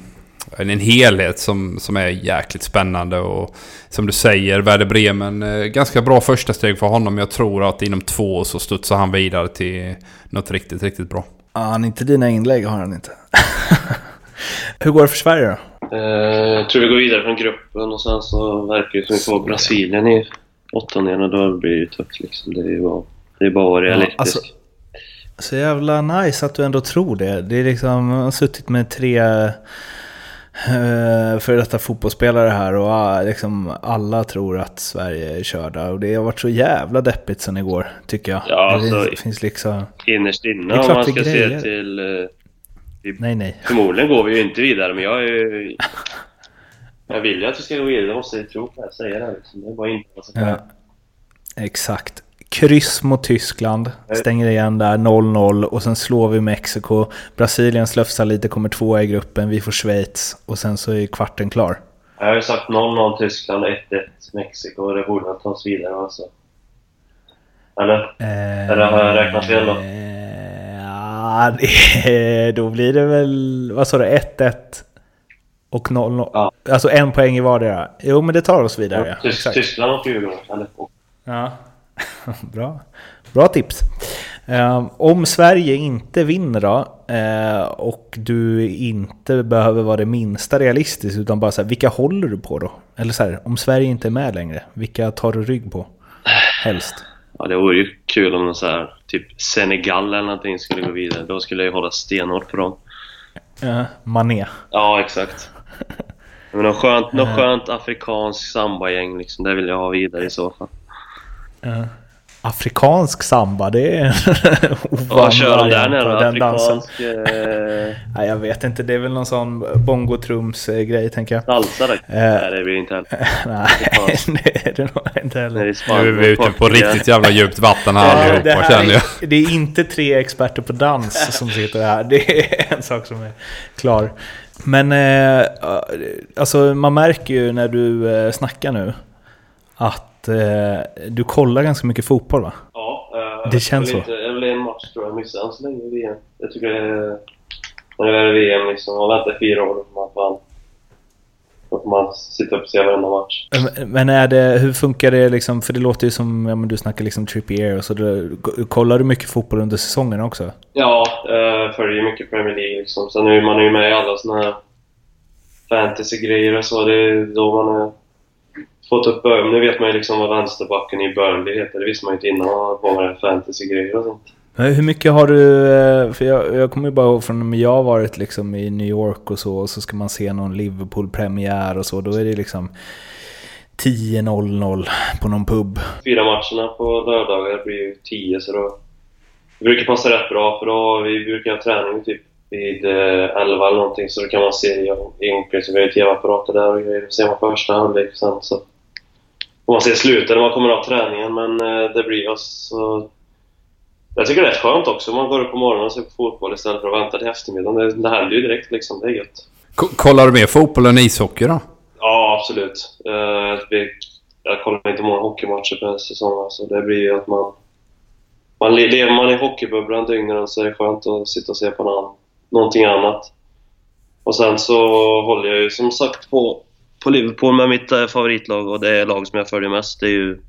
en, en helhet som, som är jäkligt spännande. Och som du säger, Werder Bremen, eh, ganska bra första steg för honom. Jag tror att inom två år så studsar han vidare till något riktigt, riktigt bra. Ja, han inte dina inlägg har han inte. Hur går det för Sverige då? Eh, jag tror vi går vidare från gruppen och sen så verkar det som vi får Brasilien i åttondelen då blir det ju tufft liksom. Det är ju bara, det är bara att vara realistisk. alltså, Så jävla nice att du ändå tror det. Det är liksom, jag har suttit med tre uh, för detta fotbollsspelare här och uh, liksom alla tror att Sverige är körda. Och det har varit så jävla deppigt sen igår, tycker jag. Ja, det alltså, finns, finns liksom... Innerst Det inne om man det ska se till... eh, Nej, nej. Förmodligen går vi ju inte vidare, men jag är ju... Jag vill ju att vi ska gå vidare, det måste jag tro på. Jag säger det liksom. Det är bara att Ja, det. exakt. Kryss mot Tyskland, stänger igen där, 0-0 och sen slår vi Mexiko. Brasilien slöfsar lite, kommer tvåa i gruppen, vi får Schweiz och sen så är kvarten klar. Jag har ju sagt 0-0 Tyskland, 1-1 Mexiko det borde ta oss vidare alltså. Eller? Eller har jag räknat fel då? Eh, Ja, det, då blir det väl, vad sa du, 1-1 och 0-0. Ja. Alltså en poäng i vardera. Jo, men det tar oss vidare. Ja, exakt. Tyskland och Djurgården. Ja. Bra. Bra tips. Eh, om Sverige inte vinner då eh, och du inte behöver vara det minsta realistisk utan bara så här, vilka håller du på då? Eller så här, om Sverige inte är med längre, vilka tar du rygg på? Helst. Ja, det vore ju kul om så här, typ Senegal eller någonting skulle gå vidare. Då skulle jag ju hålla stenhårt på dem. Uh, Mané. Ja, exakt. Men något skönt, något skönt afrikanskt sambagäng liksom, det vill jag ha vidare i så fall. Eh, afrikansk samba, det är Vad kör de där nere? den dansen. Afrikansk eh, Nej, jag vet inte, det är väl någon sån bongotrums-grej tänker jag. salsa där? Eh. Nej, det blir inte heller. Nej, det är det nog inte heller. Nu är vi ute på riktigt jävla djupt vatten här Eh, det, allihopa här känner jag. är, det är inte tre experter på dans som sitter här. Det är en sak som är klar. Men eh, alltså, man märker ju när du eh, snackar nu att eh, du kollar ganska mycket fotboll va? Ja, eh, Det känns så. Inte, jag vill en match tror jag missar än så länge VM. Jag tycker det är... När det är VM liksom, man väntar fyra år då får man Då får man sitta upp och se varenda match. Men- är det, hur funkar det liksom? För det låter ju som, ja men du snackar liksom Trippier och så. Du, kollar du mycket fotboll under säsongen också? Ja, eh, följer mycket Premier League liksom. Sen är man ju med i alla såna här fantasy-grejer och så. Det är då man har fått upp ögonen. Nu vet man ju liksom vad vänsterbacken i Burnley heter. Det visste man ju inte innan man var på med fantasy-grejer och sånt. Men hur mycket har du, eh, för jag, jag kommer ju bara ihåg från när jag har varit liksom i New York och så, och så ska man se någon Liverpool-premiär och så, då är det liksom 10.00 på någon pub. Fyra matcherna på lördagar blir ju 10. så då... Det brukar passa rätt bra för då vi brukar ha träning typ vid eh, 11 eller någonting så då kan man se i- omklädningsrummet. Vi har ju TV-apparater där och grejer. Ser man första halvlek sen så får man se slutet när man kommer av träningen men eh, det blir alltså... Jag tycker det är skönt också. Man går upp på morgonen och ser på fotboll istället för att vänta till eftermiddagen. Det, det händer ju direkt liksom. Det är gött. Ko- Kollar du mer fotboll än ishockey då? Ja, absolut. Uh, vi, jag kollar inte många hockeymatcher per säsong. Alltså. Det blir ju att man... man le- lever man i hockeybubblan dygnet så är det skönt att sitta och se på någon, någonting annat. Och sen så håller jag ju som sagt på, på Liverpool med mitt eh, favoritlag och det lag som jag följer mest det är ju,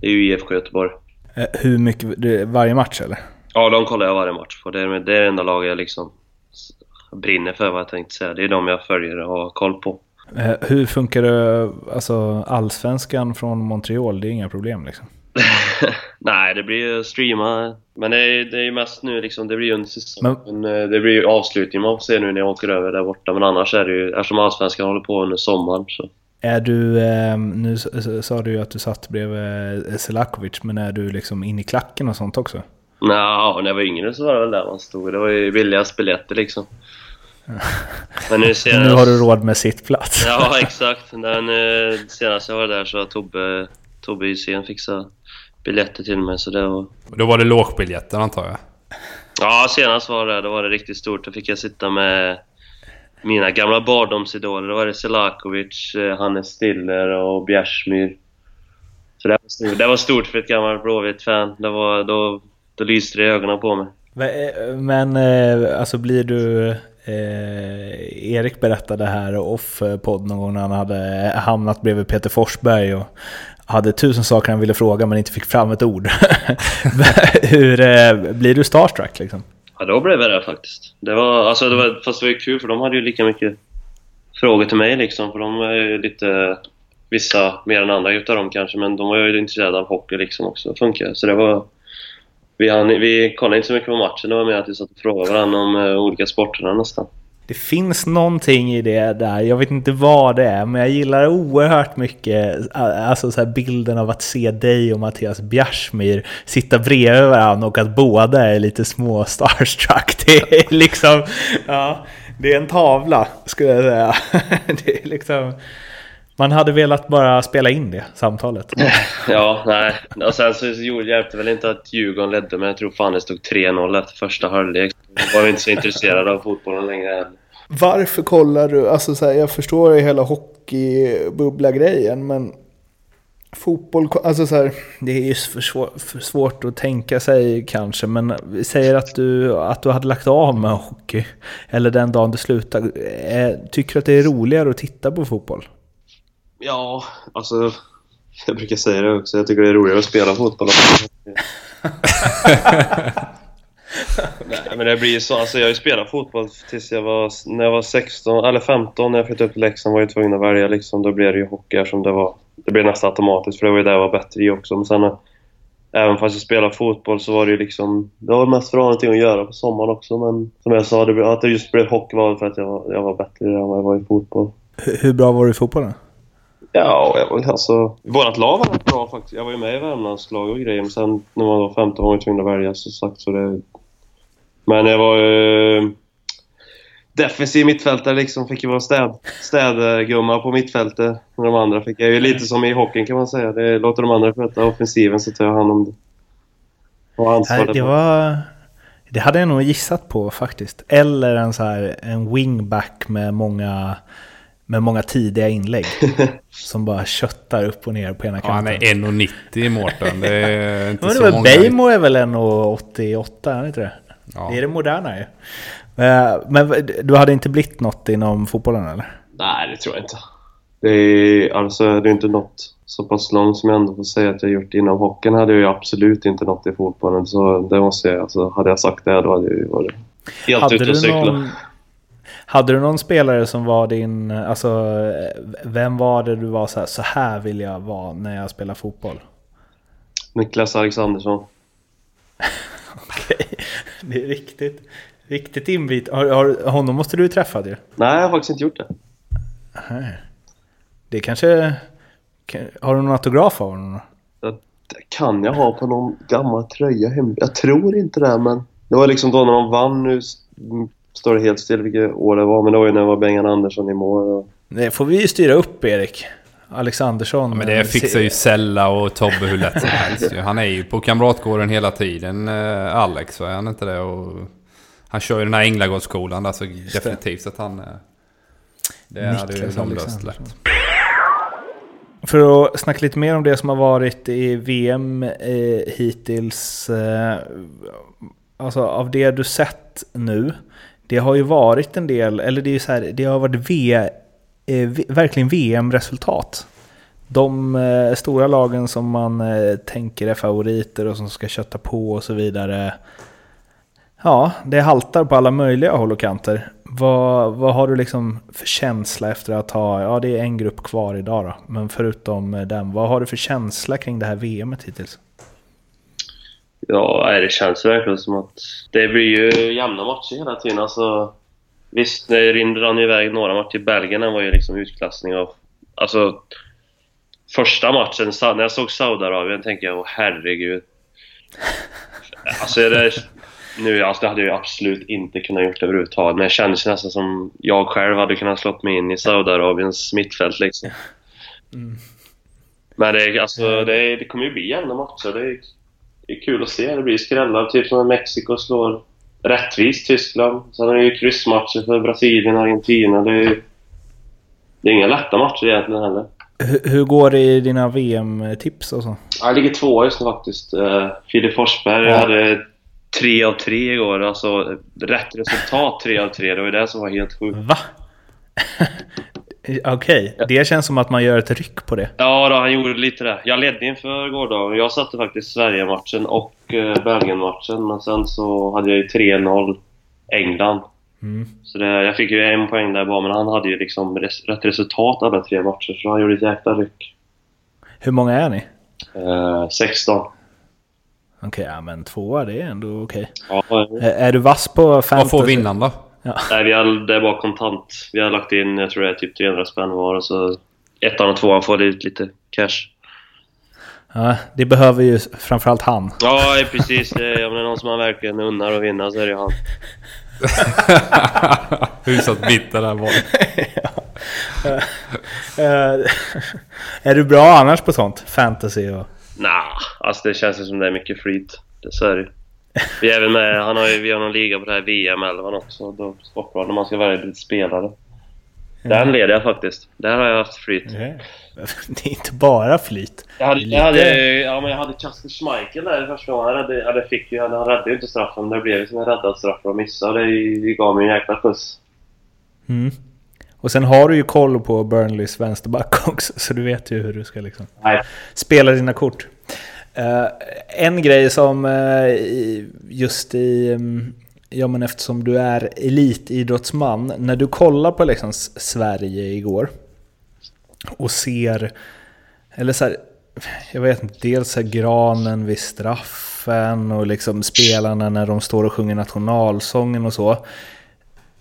det är ju IFK Göteborg. Eh, Hur mycket, varje match eller? Ja, de kollar jag varje match på. Det är det är det enda laget jag liksom brinner för vad jag tänkte säga. Det är de jag följer och har koll på. Eh, Hur funkar det, alltså allsvenskan från Montreal, det är inga problem liksom? Nej, det blir ju streama. Men det är, det är ju mest nu liksom, det blir ju under säsongen. Men, eh, det blir ju avslutning man får se nu när jag åker över där borta. Men annars är det ju, eftersom Allsvenskan håller på under sommaren så... Är du, eh, nu sa du ju att du satt bredvid eh, Selakovic, men är du liksom in i klacken och sånt också? Nja, när jag var yngre så var det väl där man stod. Det var ju billigast biljetter liksom. Men nu senast... Nu har du råd med sittplats. Ja, exakt. Den, eh, senast jag var där så har Tobbe, Tobbe Hysén fixat biljetter till mig så det var... Då var det lågbiljetter antar jag. Ja, senast var det, då var det riktigt stort. Då fick jag sitta med mina gamla barndomsidoler. Då var det Selakovic, eh, Hannes Stiller och Bjärsmyr. Så det var stort, det var stort för ett gammalt Blåvitt-fan. Det var, då, då lyste det i ögonen på mig. Men, eh, eh, alltså blir du... Eh, Erik berättade här off-podd någon gång när han hade hamnat bredvid Peter Forsberg och hade tusen saker han ville fråga men inte fick fram ett ord. Hur eh, blir du starstruck liksom? Ja, då blev jag det faktiskt. Det var, alltså, det var, fast det var ju kul för de hade ju lika mycket frågor till mig liksom. För de är ju lite vissa mer än andra utav dem kanske, men de var ju intresserade av hockey liksom också. Funkar. Så det var... Vi, hann, vi kollade inte så mycket på matchen, det var mer att vi satt och frågade varandra om uh, olika sporterna nästan. Det finns någonting i det där, jag vet inte vad det är, men jag gillar oerhört mycket alltså så bilden av att se dig och Mattias Bjärsmyr sitta bredvid varandra och att båda är lite små starstruck. Det är liksom, ja, det är en tavla skulle jag säga. Det är liksom... Man hade velat bara spela in det samtalet. Ja, nej. Och sen så hjälpte väl inte att Djurgården ledde, men jag tror fan det stod 3-0 efter första halvlek. Jag var inte så intresserad av fotbollen längre. Varför kollar du? Alltså så här, jag förstår ju hela hockeybubbla-grejen, men fotboll, alltså så här, det är ju för, svår, för, svårt att tänka sig kanske, men vi säger att du, att du hade lagt av med hockey, eller den dagen du slutade. Tycker du att det är roligare att titta på fotboll? Ja, alltså jag brukar säga det också. Jag tycker det är roligare att spela fotboll. Nej, men det blir ju så. Alltså jag har ju spelat fotboll tills jag var, när jag var 16, eller 15, när jag flyttade upp till Leksand var jag tvungen att välja liksom. Då blev det ju hockey som det var. Det blev nästan automatiskt för det var ju det jag var bättre i också. Men sen, även fast jag spelade fotboll så var det ju liksom, det var mest för att ha någonting att göra på sommaren också. Men som jag sa, det, att det just blev hockey var för att jag var, jag var bättre än vad jag var i fotboll. Hur bra var du i fotbollen? Ja, jag, alltså... Vårat lag var bra faktiskt. Jag var ju med i Värmlands lag och grejer, men sen när man var 15 var man tvungen att välja så sagt så det... Men jag var ju... Eh, defensiv mittfältare liksom. Fick ju vara städ, städgumma på mittfältet. Med de andra fick jag ju lite som i hockeyn kan man säga. Det låter de andra sköta offensiven så tar jag hand om det. Och ansvar det var... Det hade jag nog gissat på faktiskt. Eller en så här en wingback med många med många tidiga inlägg. som bara köttar upp och ner på ena kanten. Ja, han är 1,90 Mårten. Det är inte Men så det många. Beijmo är väl 1,88? Är det inte det? Ja. Det är det moderna ju. Eh, men du hade inte blivit något inom fotbollen eller? Nej, det tror jag inte. Det är, alltså, det är inte något så pass långt som jag ändå får säga att jag gjort inom hockeyn hade jag ju absolut inte nått i fotbollen. Så det måste jag alltså, Hade jag sagt det då hade jag ju varit helt hade ute och cykla. Hade du någon spelare som var din, alltså vem var det du var så här, så här vill jag vara när jag spelar fotboll? Niklas Alexandersson. Okej, det är riktigt, riktigt invit. Har, har, honom måste du träffa ju. Nej, jag har faktiskt inte gjort det. Det kanske... Har du någon autograf av honom? Det kan jag ha på någon gammal tröja hemma. Jag tror inte det, men det var liksom då när de vann nu står det helt still vilket år det var, men det var ju när det var Bengan Andersson i mål. Det får vi ju styra upp, Erik. Alexandersson. Ja, men det fixar ju Sella och Tobbe hur lätt som helst Han är ju på Kamratgården hela tiden, eh, Alex, är han inte det? Och han kör ju den här Änglagårdsskolan där, så definitivt att han... Eh, det hade ju de löst lätt. För att snacka lite mer om det som har varit i VM eh, hittills. Eh, alltså av det du sett nu. Det har ju varit en del, eller det är så här, det har varit v, eh, verkligen VM-resultat. De eh, stora lagen som man eh, tänker är favoriter och som ska kötta på och så vidare. Ja, det haltar på alla möjliga håll och kanter. Vad, vad har du liksom för känsla efter att ha, ja det är en grupp kvar idag då, men förutom eh, den, vad har du för känsla kring det här VMet hittills? Ja, det känns verkligen som att det blir ju jämna matcher hela tiden. Alltså, visst, det rann iväg några matcher. Belgien var ju liksom utklassning av... Alltså, första matchen, när jag såg Saudiarabien tänkte jag, åh herregud. Alltså, det, nu alltså, hade jag absolut inte kunnat gjort det överhuvudtaget, men det kändes nästan som jag själv hade kunnat slå mig in i Saudiarabiens mittfält liksom. Mm. Men det, alltså, det, det kommer ju bli jämna matcher. Det, det är kul att se. Det blir skrällar, typ som Mexiko slår rättvist Tyskland. Sen är det ju kryssmatcher för Brasilien och Argentina. Det är, det är inga lätta matcher egentligen heller. Hur, hur går det i dina VM-tips och så? Jag ligger tvåa just nu faktiskt. Uh, Filip Forsberg ja. hade tre av tre igår. Alltså rätt resultat tre av tre. Det var ju det som var helt sjukt. Va? Okej, okay. det känns som att man gör ett ryck på det. Ja, då, han gjorde lite det. Jag ledde inför gårdagen. Jag satte faktiskt Sverige-matchen och eh, Belgien-matchen. Men sen så hade jag ju 3-0 England. Mm. Så det, jag fick ju en poäng där bara, men han hade ju liksom res, rätt resultat alla tre matcher, så han gjorde ett jäkla ryck. Hur många är ni? Eh, 16. Okej, okay, ja, men tvåa det är ändå okej. Okay. Ja, är, är du vass på fantasy? Vad får vinnaren då? Ja. Nej, vi har, det är bara kontant. Vi har lagt in, jag tror det är typ 300 spänn var och så ettan och tvåan får ut lite cash. Ja, det behöver ju framförallt han. Ja, precis. Det är, om det är någon som man verkligen unnar att vinna så är det han. Hyfsat bitter där var uh, Är du bra annars på sånt? Fantasy och... Nah, alltså det känns som det är mycket flyt. Det så är det Vi är även med, han har ju, vi har någon liga på det här VM-11 också, då Sportbladet, när man ska välja lite spelare. Den leder jag faktiskt. Där har jag haft flyt. Det är inte bara flyt. Jag hade, jag hade, ja, men jag hade Kasper Schmeichel där första gången. Han, räddade, fick ju, han räddade ju inte straffen. Det blev ju som en räddad straff och missade. Det, det gav mig en jäkla skjuts. Mm. Och sen har du ju koll på Burnleys vänsterback också, så du vet ju hur du ska liksom Nej. spela dina kort. Uh, en grej som uh, just i... Um, ja men eftersom du är elitidrottsman, när du kollar på liksom Sverige igår och ser, eller så här, jag vet inte, dels så granen vid straffen och liksom spelarna när de står och sjunger nationalsången och så.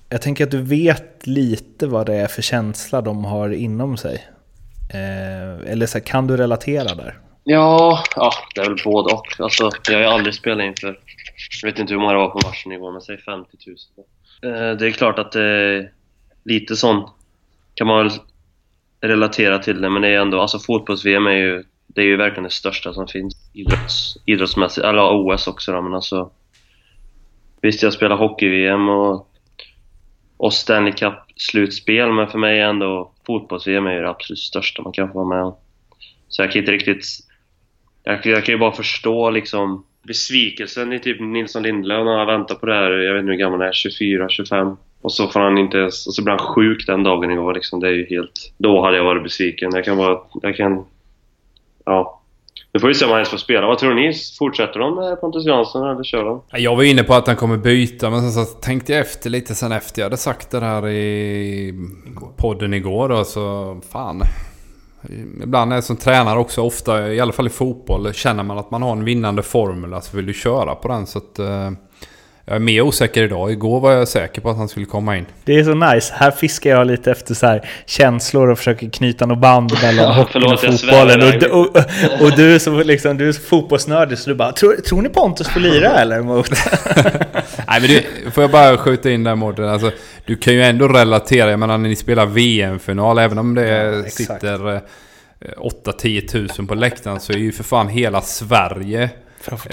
Jag tänker att du vet lite vad det är för känsla de har inom sig. Eh, eller så här, kan du relatera där? Ja, ja, det är väl både och. Alltså, jag har ju aldrig spelat inför jag vet inte hur många det var på matchnivå, men säg 50 000. Eh, det är klart att det är lite sån kan man väl relatera till det, men det är ändå, alltså fotbolls-VM är ju, det är ju verkligen det största som finns idrotts, idrottsmässigt, eller OS också då, men alltså Visst, jag spelar hockey-VM och, och Stanley Cup-slutspel, men för mig är ändå fotbolls-VM är ju det absolut största man kan få vara med om. Så jag kan inte riktigt... Jag, jag kan ju bara förstå liksom besvikelsen i typ Nilsson Lindlöf när han väntar på det här, jag vet inte hur gammal han är, 24, 25. Och så får han inte ens, och så blir han sjuk den dagen igår liksom. Det är ju helt... Då hade jag varit besviken. Jag kan bara, jag kan... Ja. Nu får vi se om han ens får spela. Vad tror ni? Fortsätter de med Pontus Jansson eller kör de? Jag var inne på att han kommer byta, men sen så tänkte jag efter lite sen efter jag hade sagt det här i podden igår då, så fan. Ibland är det som tränare också, ofta i alla fall i fotboll, känner man att man har en vinnande formel så vill du köra på den. Så att, eh, jag är mer osäker idag. Igår var jag säker på att han skulle komma in. Det är så nice. Här fiskar jag lite efter så här känslor och försöker knyta något band mellan hockeyn och fotbollen. Och, och, och, du, som liksom, du är fotbollsnördig så du bara tror, tror ni Pontus får lira eller? Mot? Nej men du, får jag bara skjuta in där Mårten. Alltså, du kan ju ändå relatera. Jag menar när ni spelar VM-final, även om det ja, sitter 8-10 eh, tusen på läktaren så är ju för fan hela Sverige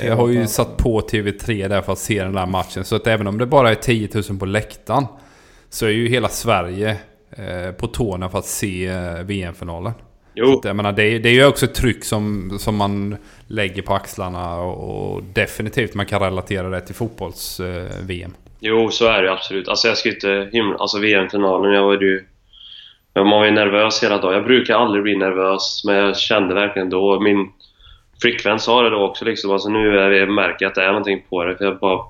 jag har ju satt på TV3 där för att se den där matchen. Så att även om det bara är 10 000 på läktaren så är ju hela Sverige eh, på tårna för att se eh, VM-finalen. Jo. Att, jag menar, det, är, det är ju också ett tryck som, som man lägger på axlarna och, och definitivt man kan relatera det till fotbolls-VM. Eh, jo, så är det absolut. Alltså jag skulle inte hymla... Alltså VM-finalen, jag var ju... Man var ju nervös hela dagen. Jag brukar aldrig bli nervös, men jag kände verkligen då... Min, flickvän sa det då också liksom, alltså nu är jag märker att det är någonting på det. För jag bara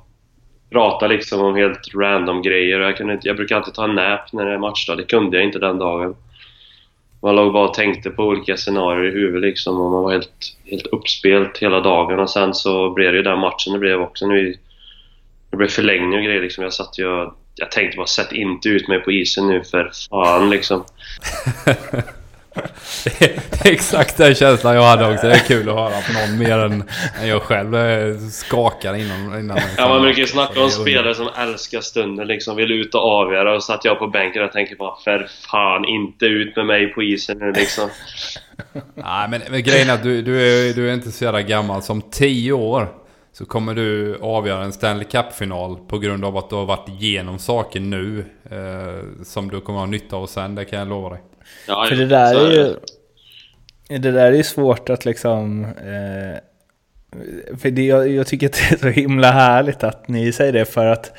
pratar liksom om helt random grejer. Jag, kunde inte, jag brukar alltid ta en nap när det är matchdag. Det kunde jag inte den dagen. Man låg bara och tänkte på olika scenarier i huvudet liksom och man var helt, helt uppspelt hela dagen. Och sen så blev det ju den matchen det blev också. Nu, det blev förlängning och grejer liksom. Jag satt ju jag tänkte bara sätt inte ut mig på isen nu för fan liksom. det, är, exakt den känslan jag hade också. Det är kul att höra på någon mer än, jag själv skakar innan. innan ja, man brukar ju snacka om spelare som älskar stunden, liksom vill ut och avgöra. Och satt jag på bänken och tänkte bara för fan, inte ut med mig på isen nu liksom. Nej, men, men grejen är att du, du, är, du är inte så jävla gammal. Som 10 år så kommer du avgöra en Stanley Cup-final på grund av att du har varit igenom saker nu eh, som du kommer ha nytta av sen, det kan jag lova dig. Ja, För det där är ju... Det där är svårt att liksom... Eh, för det, jag, jag, tycker att det är så himla härligt att ni säger det för att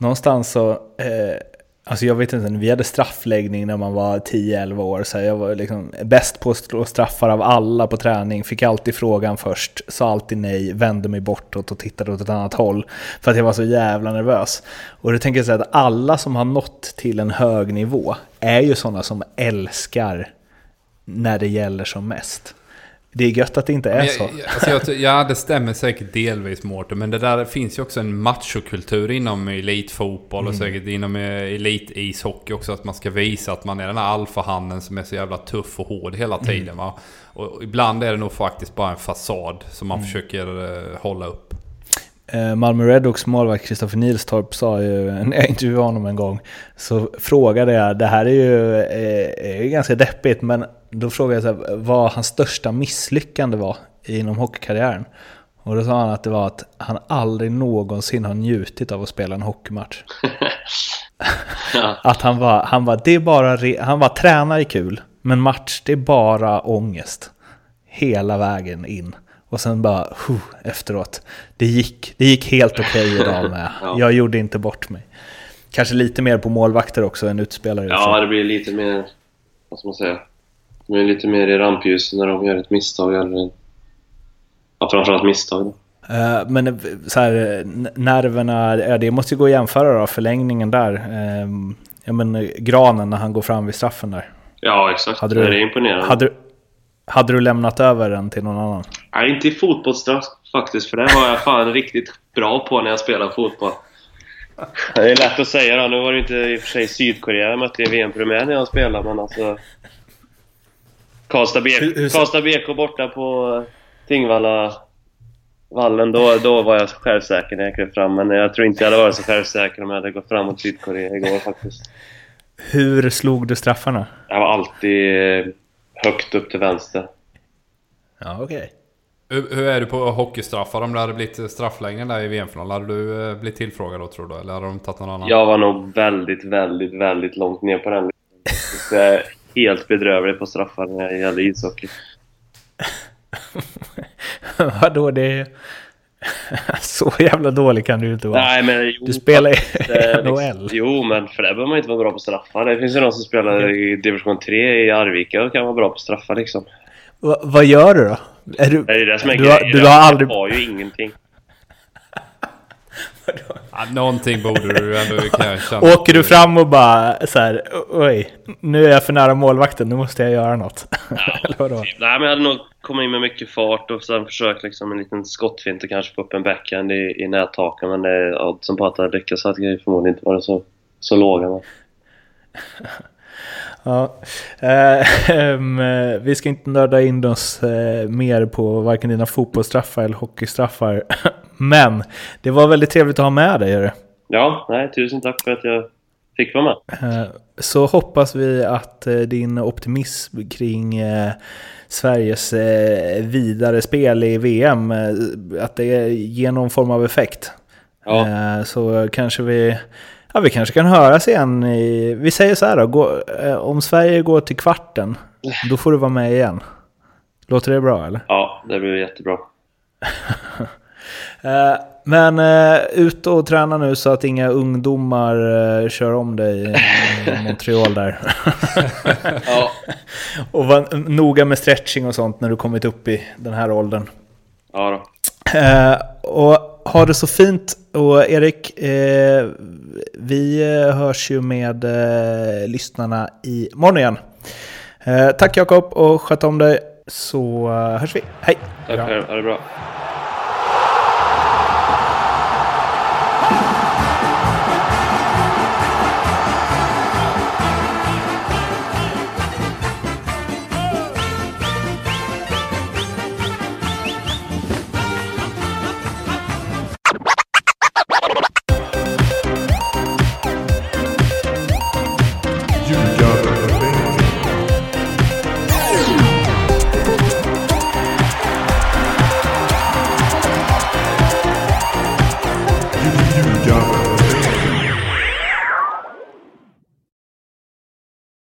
någonstans så... Eh, Alltså jag vet inte, vi hade straffläggning när man var 10-11 år. Så jag var liksom bäst på att slå straffar av alla på träning. Fick alltid frågan först, sa alltid nej, vände mig bortåt och tittade åt ett annat håll. För att jag var så jävla nervös. Och då tänker jag så att alla som har nått till en hög nivå är ju sådana som älskar när det gäller som mest. Det är gött att det inte är så. Alltså jag, ja, det stämmer säkert delvis Mårten. Men det där finns ju också en machokultur inom elitfotboll och mm. säkert inom elitishockey också. Att man ska visa att man är den här alfahannen som är så jävla tuff och hård hela mm. tiden. Va? Och ibland är det nog faktiskt bara en fasad som man mm. försöker uh, hålla upp. Eh, Malmö Redhawks målvakt Kristoffer Nilstorp sa ju, när jag intervjuade honom en gång, så frågade jag, det här är ju är, är ganska deppigt, men då frågade jag så här, vad hans största misslyckande var inom hockeykarriären. Och då sa han att det var att han aldrig någonsin har njutit av att spela en hockeymatch. ja. Att han var, han var, det är bara, han var träna är kul, men match det är bara ångest. Hela vägen in. Och sen bara, huh, efteråt. Det gick, det gick helt okej okay idag med. ja. Jag gjorde inte bort mig. Kanske lite mer på målvakter också än utspelare. Ja, det blir lite mer, vad ska man säga, de är lite mer i rampljuset när de gör ett misstag eller... Ja, framförallt misstag då. Uh, men så här, nerverna, ja, det måste ju gå att jämföra då, förlängningen där. Uh, ja, men granen när han går fram vid straffen där. Ja, exakt. Hade du, det är imponerande. Hade, hade du lämnat över den till någon annan? Nej, inte i fotbollsstraff faktiskt, för det var jag fan riktigt bra på när jag spelade fotboll. Det är lätt att säga då. Nu var det inte i och för sig Sydkorea jag mötte i VM-premiär när jag spelade, men alltså... Karlstad BK, Karlstad BK borta på Tingvalla vallen, då, då var jag självsäker när jag klev fram. Men jag tror inte jag hade varit så självsäker om jag hade gått fram mot Sydkorea igår faktiskt. Hur slog du straffarna? Jag var alltid högt upp till vänster. Ja, okej. Okay. Hur, hur, är du på hockeystraffar? Om det hade blivit strafflängden där i VM-finalen, hade du eh, blivit tillfrågad då tror du? Eller hade de tagit någon annan? Jag var nog väldigt, väldigt, väldigt långt ner på den helt bedrövlig på straffar när det gäller ishockey. Vadå det? Så jävla dålig kan du inte vara. Nej, men jo, du spelar i NHL. Liksom, jo, men för det behöver man inte vara bra på straffar. Det finns ju någon som spelar i division 3 i Arvika och kan vara bra på straffar liksom. Va, vad gör du då? Är du, det är det som är du, grejen. Du har aldrig... Jag har ju ingenting. Ja, någonting borde du ändå kan känna. Åker du fram och bara så här, oj, nu är jag för nära målvakten, nu måste jag göra något. Ja, typ. Nej, men jag hade nog kommit in med mycket fart och sen försökt liksom en liten skottfint och kanske få upp en backhand i, i nättaken. Men det oddsen på att det hade förmodligen inte varit så, så låga. Men. Ja, eh, vi ska inte nörda in oss eh, mer på varken dina fotbollsstraffar eller hockeystraffar. Men det var väldigt trevligt att ha med dig. Ja, nej, tusen tack för att jag fick vara med. Eh, så hoppas vi att eh, din optimism kring eh, Sveriges vidare spel i VM, att det ger någon form av effekt. Ja. Så kanske vi, ja, vi kanske kan höras igen. I, vi säger så här då, gå, om Sverige går till kvarten, då får du vara med igen. Låter det bra eller? Ja, det blir jättebra. Eh, men uh, ut och träna nu så att inga ungdomar uh, kör om dig i Montreal där. ja. Och var noga med stretching och sånt när du kommit upp i den här åldern. Ja då. och ha det så fint. Och Erik, vi hörs ju med lyssnarna i morgon igen. tack Jakob och sköt om dig så hörs vi. Hej! Tack ha det bra.